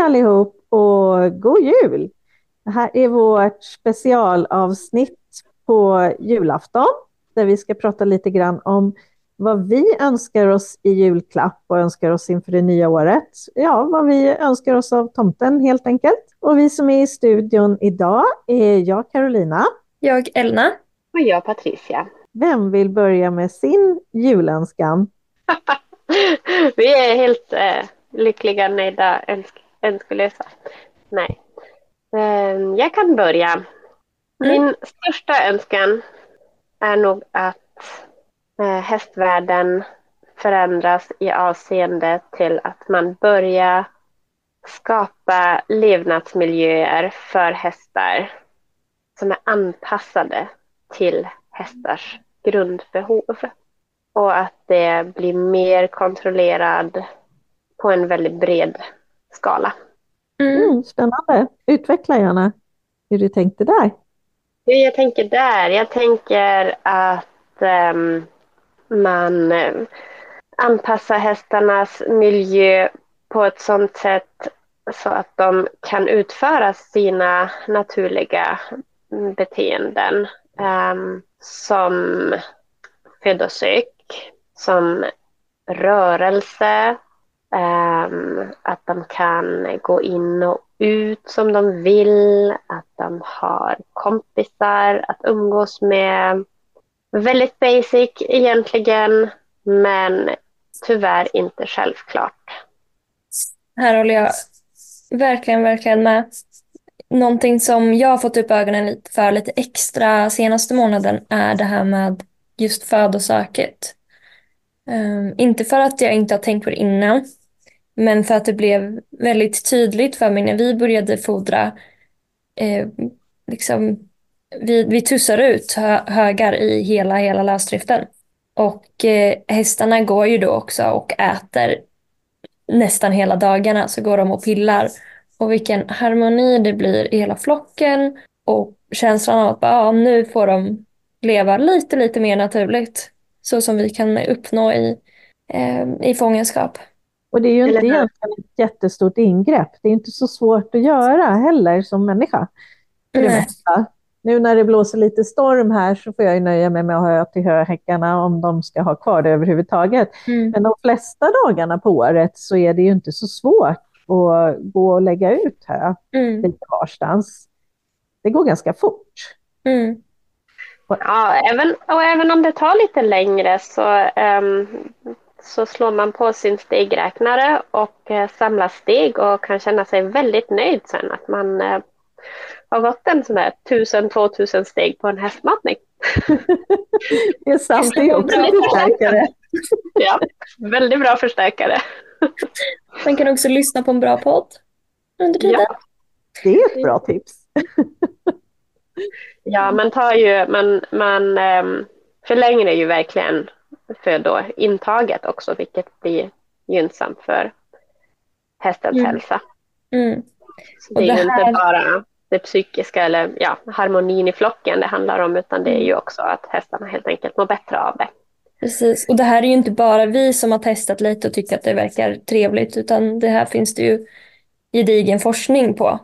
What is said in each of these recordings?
Hej allihop och god jul! Det här är vårt specialavsnitt på julafton där vi ska prata lite grann om vad vi önskar oss i julklapp och önskar oss inför det nya året. Ja, vad vi önskar oss av tomten helt enkelt. Och vi som är i studion idag är jag Carolina. Jag Elna. Och jag Patricia. Vem vill börja med sin julönskan? vi är helt eh, lyckliga, nöjda, önsk önskelösa. Nej. Um, jag kan börja. Mm. Min största önskan är nog att eh, hästvärlden förändras i avseende till att man börjar skapa levnadsmiljöer för hästar som är anpassade till hästars grundbehov. Och att det blir mer kontrollerad på en väldigt bred skala. Mm. Mm, spännande. Utveckla gärna hur du tänkte där. Hur jag tänker där? Jag tänker att um, man eh, anpassar hästarnas miljö på ett sådant sätt så att de kan utföra sina naturliga beteenden um, som födosök, som rörelse, um, att de kan gå in och ut som de vill, att de har kompisar att umgås med. Väldigt basic egentligen, men tyvärr inte självklart. Här håller jag verkligen, verkligen med. Någonting som jag har fått upp ögonen för lite extra senaste månaden är det här med just födosöket. Um, ehm, inte för att jag inte har tänkt på det innan, men för att det blev väldigt tydligt för mig när vi började fodra. Eh, liksom, vi, vi tussar ut hö, högar i hela, hela lösdriften. Och eh, hästarna går ju då också och äter nästan hela dagarna så går de och pillar. Och vilken harmoni det blir i hela flocken och känslan av att ja, nu får de leva lite, lite mer naturligt. Så som vi kan uppnå i, eh, i fångenskap. Och det är ju inte egentligen ett jättestort ingrepp. Det är inte så svårt att göra heller som människa. Nu när det blåser lite storm här så får jag nöja mig med att ha till höhäckarna om de ska ha kvar det överhuvudtaget. Mm. Men de flesta dagarna på året så är det ju inte så svårt att gå och lägga ut hö mm. lite varstans. Det går ganska fort. Mm. Ja, även, och även om det tar lite längre så um, så slår man på sin stegräknare och eh, samlar steg och kan känna sig väldigt nöjd sen att man eh, har gått en sån där 1000-2000 steg på en hästmatning. det är sant, det är också en förstärkare. ja, väldigt bra förstärkare. Man kan också lyssna på en bra podd under tiden. Ja. Det är ett bra tips. ja, man tar ju, man, man ehm, förlänger ju verkligen för då intaget också, vilket blir gynnsamt för hästens mm. hälsa. Mm. det är det här... inte bara det psykiska eller ja, harmonin i flocken det handlar om, utan det är ju också att hästarna helt enkelt mår bättre av det. Precis, och det här är ju inte bara vi som har testat lite och tycker att det verkar trevligt, utan det här finns det ju gedigen forskning på.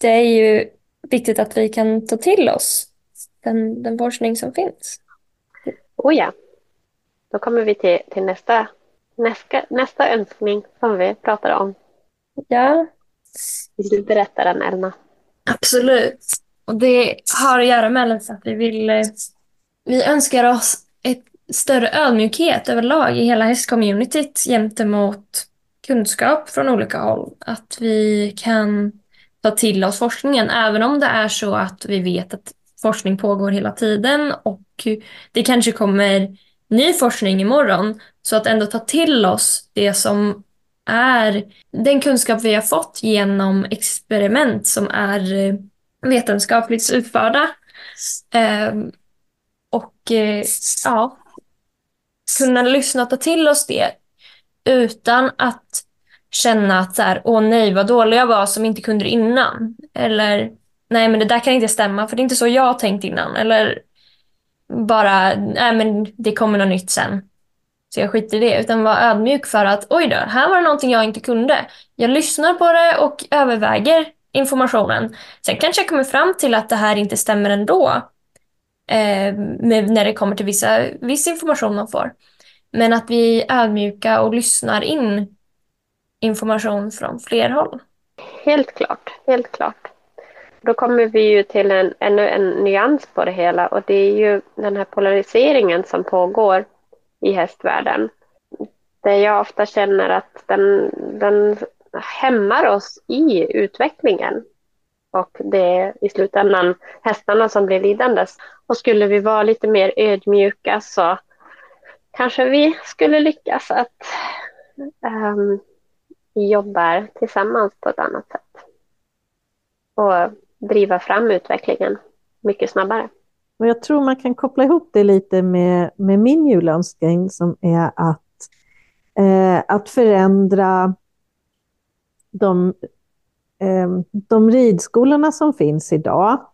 Det är ju viktigt att vi kan ta till oss den, den forskning som finns. Oh ja. Då kommer vi till, till nästa, nästa, nästa önskning som vi pratar om. Ja. Vill du berätta den, Elna? Absolut. Och det har att göra med att vi vill... Eh, vi önskar oss ett större ödmjukhet överlag i hela hästcommunityt gentemot kunskap från olika håll. Att vi kan ta till oss forskningen, även om det är så att vi vet att forskning pågår hela tiden och det kanske kommer ny forskning imorgon. Så att ändå ta till oss det som är den kunskap vi har fått genom experiment som är eh, vetenskapligt utförda. Eh, och eh, ja, kunna lyssna och ta till oss det utan att känna att så här, åh nej vad dålig jag var som inte kunde det innan. Eller nej men det där kan inte stämma för det är inte så jag har tänkt innan. Eller bara, nej men det kommer något nytt sen. så jag skiter i det. Utan var ödmjuk för att oj då, här var det någonting jag inte kunde. Jag lyssnar på det och överväger informationen. Sen kanske jag kommer fram till att det här inte stämmer ändå. Eh, med, när det kommer till vissa, viss information man får. Men att vi är ödmjuka och lyssnar in information från fler håll. Helt klart, helt klart. Då kommer vi ju till en, ännu en nyans på det hela och det är ju den här polariseringen som pågår i hästvärlden. Där jag ofta känner att den, den hämmar oss i utvecklingen. Och det är i slutändan hästarna som blir lidandes. Och skulle vi vara lite mer ödmjuka så kanske vi skulle lyckas att um, jobba tillsammans på ett annat sätt. Och driva fram utvecklingen mycket snabbare. Och jag tror man kan koppla ihop det lite med, med min julönskning som är att, eh, att förändra de, eh, de ridskolorna som finns idag.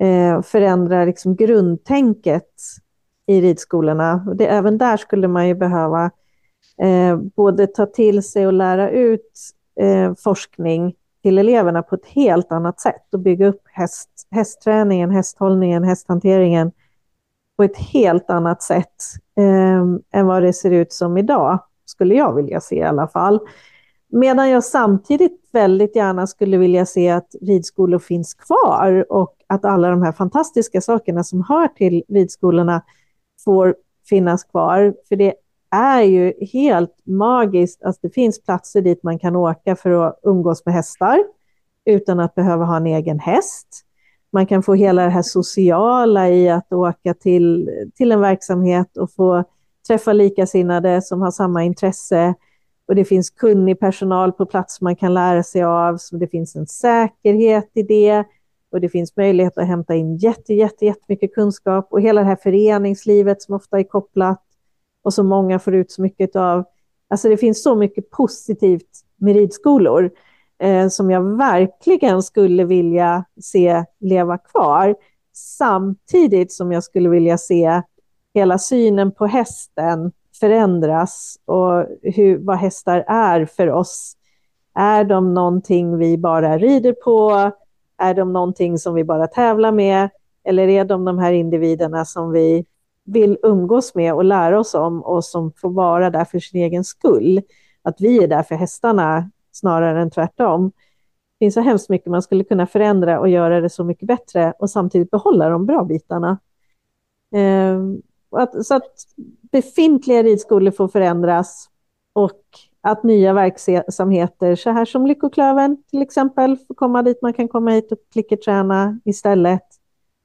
Eh, förändra liksom grundtänket i ridskolorna. Det, även där skulle man ju behöva eh, både ta till sig och lära ut eh, forskning till eleverna på ett helt annat sätt och bygga upp häst, hästträningen, hästhållningen, hästhanteringen på ett helt annat sätt eh, än vad det ser ut som idag, skulle jag vilja se i alla fall. Medan jag samtidigt väldigt gärna skulle vilja se att ridskolor finns kvar och att alla de här fantastiska sakerna som hör till ridskolorna får finnas kvar. För det är ju helt magiskt att det finns platser dit man kan åka för att umgås med hästar utan att behöva ha en egen häst. Man kan få hela det här sociala i att åka till, till en verksamhet och få träffa likasinnade som har samma intresse. Och det finns kunnig personal på plats man kan lära sig av, så det finns en säkerhet i det. Och det finns möjlighet att hämta in jätte, jätte, jättemycket kunskap. Och hela det här föreningslivet som ofta är kopplat och så många får ut så mycket av. Alltså det finns så mycket positivt med ridskolor eh, som jag verkligen skulle vilja se leva kvar. Samtidigt som jag skulle vilja se hela synen på hästen förändras och hur, vad hästar är för oss. Är de någonting vi bara rider på? Är de någonting som vi bara tävlar med? Eller är de de här individerna som vi vill umgås med och lära oss om och som får vara där för sin egen skull. Att vi är där för hästarna snarare än tvärtom. Det finns så hemskt mycket man skulle kunna förändra och göra det så mycket bättre och samtidigt behålla de bra bitarna. Eh, att, så att befintliga ridskolor får förändras och att nya verksamheter, så här som Lyckoklöven till exempel, får komma dit man kan komma hit och klickerträna istället.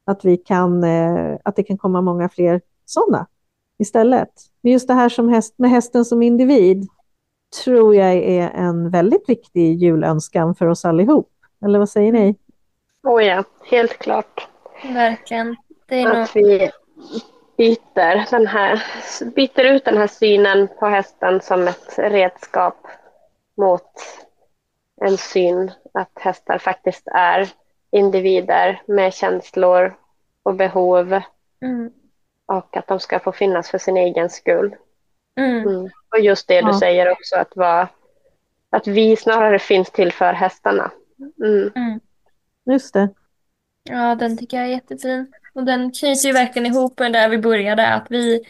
Att, vi kan, eh, att det kan komma många fler sådana istället. Men just det här som häst, med hästen som individ tror jag är en väldigt viktig julönskan för oss allihop. Eller vad säger ni? Oh ja, helt klart. Verkligen. Det är att vi byter, den här, byter ut den här synen på hästen som ett redskap mot en syn att hästar faktiskt är individer med känslor och behov. Mm. Och att de ska få finnas för sin egen skull. Mm. Mm. Och just det du ja. säger också, att, vara, att vi snarare finns till för hästarna. Mm. mm. Just det. Ja, den tycker jag är jättefin. Och den knyter ju verkligen ihop med där vi började, att vi,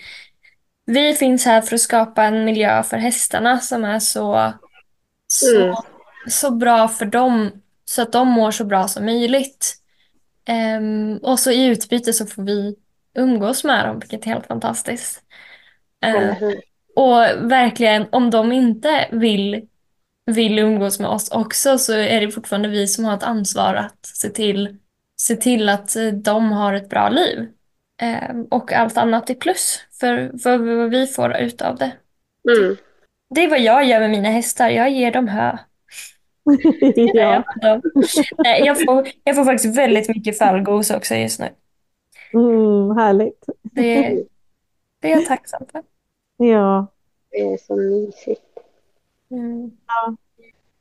vi finns här för att skapa en miljö för hästarna som är så, så, mm. så bra för dem, så att de mår så bra som möjligt. Um, och så i utbyte så får vi umgås med dem, vilket är helt fantastiskt. Uh, och verkligen, om de inte vill, vill umgås med oss också så är det fortfarande vi som har ett ansvar att se till, se till att de har ett bra liv. Uh, och allt annat är plus för, för vad vi får ut av det. Mm. Det är vad jag gör med mina hästar. Jag ger dem hö. ja. Nej, jag, får, jag får faktiskt väldigt mycket fallgos också just nu. Mm, härligt. Det, det är jag tacksam för. Ja. Det är så mysigt. Mm. Ja.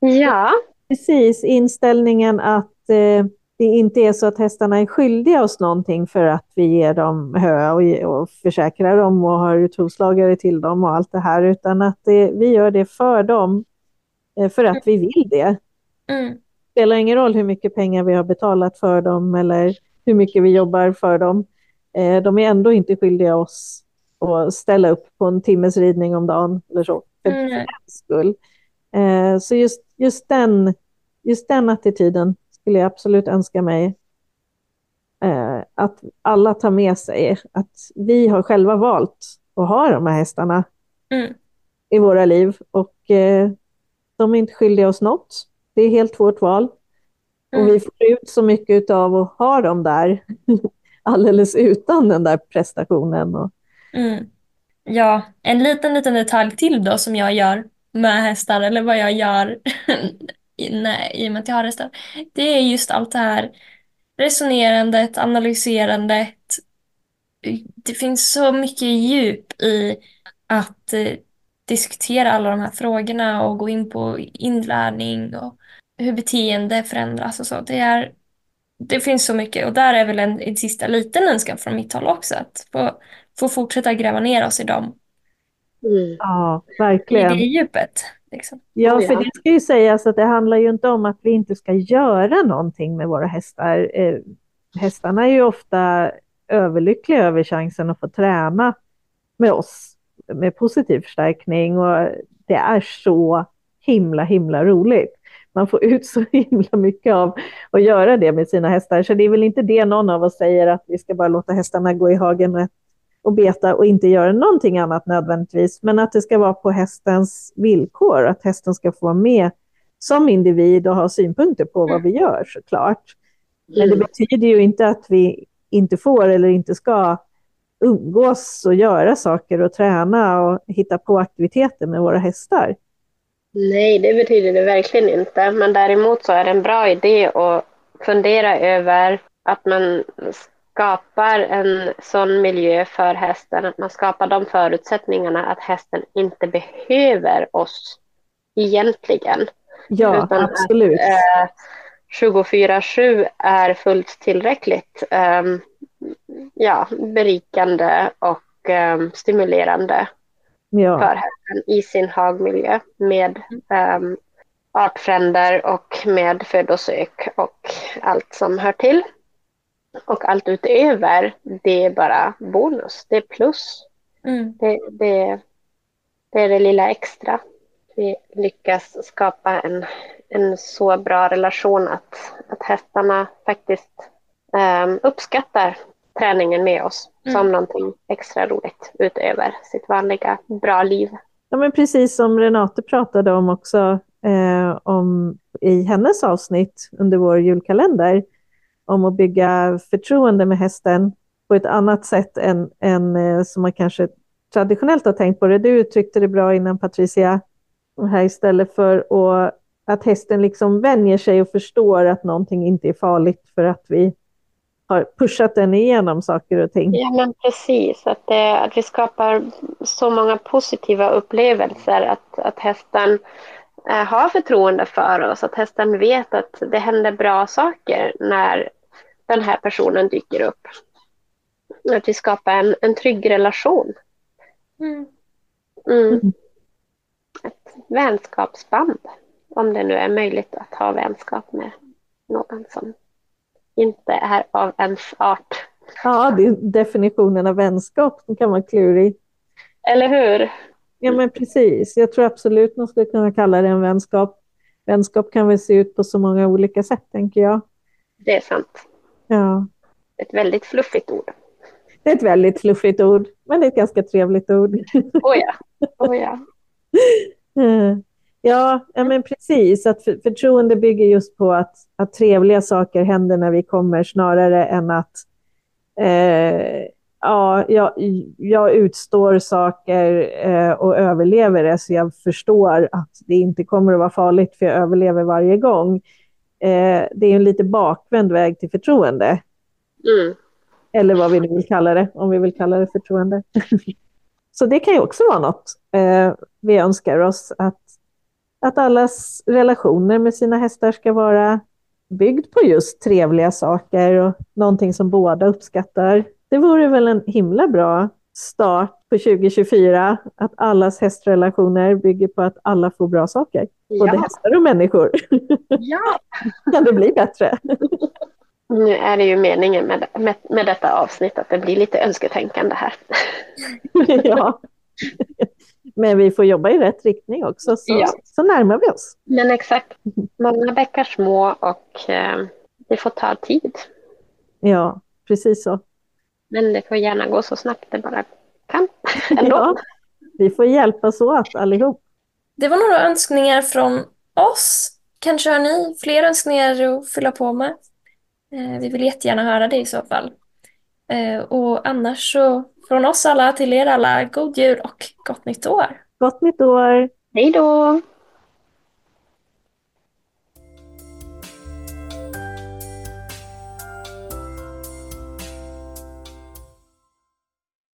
ja. Precis, inställningen att, eh, det inte är så att hästarna är skyldiga oss någonting för att vi ger dem hö och, och försäkrar dem och har hovslagare till dem och allt det här, utan att det, vi gör det för dem eh, för att vi vill det. Mm. Det spelar ingen roll hur mycket pengar vi har betalat för dem eller hur mycket vi jobbar för dem. Eh, de är ändå inte skyldiga oss att ställa upp på en timmes ridning om dagen eller så. För mm. skull. Eh, så just, just, den, just den attityden skulle jag absolut önska mig eh, att alla tar med sig. Att vi har själva valt att ha de här hästarna mm. i våra liv och eh, de är inte skyldiga oss något. Det är helt vårt val. Mm. Och vi får ut så mycket av att ha dem där alldeles utan den där prestationen. Och... Mm. Ja, en liten, liten detalj till då som jag gör med hästar eller vad jag gör nej, i och med att jag har hästar. Det är just allt det här resonerandet, analyserandet. Det finns så mycket djup i att eh, diskutera alla de här frågorna och gå in på inlärning och hur beteende förändras och så. Det, är, det finns så mycket och där är väl en, en sista liten önskan från mitt håll också. Att få, få fortsätta gräva ner oss i dem. Mm. Ja, verkligen. I det djupet. Liksom. Ja, för det ska ju sägas att det handlar ju inte om att vi inte ska göra någonting med våra hästar. Eh, hästarna är ju ofta överlyckliga över chansen att få träna med oss med positiv förstärkning och det är så himla, himla roligt. Man får ut så himla mycket av att göra det med sina hästar, så det är väl inte det någon av oss säger att vi ska bara låta hästarna gå i hagen och beta och inte göra någonting annat nödvändigtvis, men att det ska vara på hästens villkor, att hästen ska få vara med som individ och ha synpunkter på vad vi gör såklart. Men det mm. betyder ju inte att vi inte får eller inte ska umgås och göra saker och träna och hitta på aktiviteter med våra hästar. Nej, det betyder det verkligen inte. Men däremot så är det en bra idé att fundera över att man skapar en sån miljö för hästen, att man skapar de förutsättningarna att hästen inte behöver oss egentligen. Ja, Utan absolut. Att, eh, 24-7 är fullt tillräckligt. Um, ja, berikande och um, stimulerande ja. för hästen i sin hagmiljö med um, artfränder och med födosök och allt som hör till. Och allt utöver, det är bara bonus, det är plus. Mm. Det, det, det är det lilla extra. Vi lyckas skapa en, en så bra relation att, att hästarna faktiskt um, uppskattar träningen med oss mm. som någonting extra roligt utöver sitt vanliga bra liv. Ja, men precis som Renate pratade om också eh, om i hennes avsnitt under vår julkalender om att bygga förtroende med hästen på ett annat sätt än, än eh, som man kanske traditionellt har tänkt på det. Du uttryckte det bra innan Patricia, här istället för att, att hästen liksom vänjer sig och förstår att någonting inte är farligt för att vi har pushat den igenom saker och ting. Ja, men precis. Att, det, att vi skapar så många positiva upplevelser. Att, att hästen eh, har förtroende för oss. Att hästen vet att det händer bra saker när den här personen dyker upp. Att vi skapar en, en trygg relation. Mm. Mm. mm. Ett vänskapsband. Om det nu är möjligt att ha vänskap med någon som inte är av ens art. Ja, det, definitionen av vänskap kan vara klurig. Eller hur? Ja, men precis. Jag tror absolut man skulle kunna kalla det en vänskap. Vänskap kan väl se ut på så många olika sätt, tänker jag. Det är sant. Ja. Ett väldigt fluffigt ord. Det är ett väldigt fluffigt ord, men det är ett ganska trevligt ord. Oh ja. Oh ja. Ja, ja men precis. Att för, förtroende bygger just på att, att trevliga saker händer när vi kommer snarare än att eh, ja, jag, jag utstår saker eh, och överlever det så jag förstår att det inte kommer att vara farligt för jag överlever varje gång. Eh, det är en lite bakvänd väg till förtroende. Mm. Eller vad vi nu vill kalla det, om vi vill kalla det förtroende. så det kan ju också vara något eh, vi önskar oss att att allas relationer med sina hästar ska vara byggd på just trevliga saker och någonting som båda uppskattar. Det vore väl en himla bra start på 2024, att allas hästrelationer bygger på att alla får bra saker. Ja. Både hästar och människor. Ja. kan det bli bättre? Nu är det ju meningen med, med, med detta avsnitt att det blir lite önsketänkande här. ja. Men vi får jobba i rätt riktning också, så, ja. så närmar vi oss. Men exakt. Många bäckar små och eh, det får ta tid. Ja, precis så. Men det får gärna gå så snabbt det bara kan. Ändå. ja, vi får hjälpas åt allihop. Det var några önskningar från oss. Kanske har ni fler önskningar att fylla på med? Eh, vi vill jättegärna höra det i så fall. Eh, och annars så från oss alla till er alla, god jul och gott nytt år. Gott nytt år! Hej då!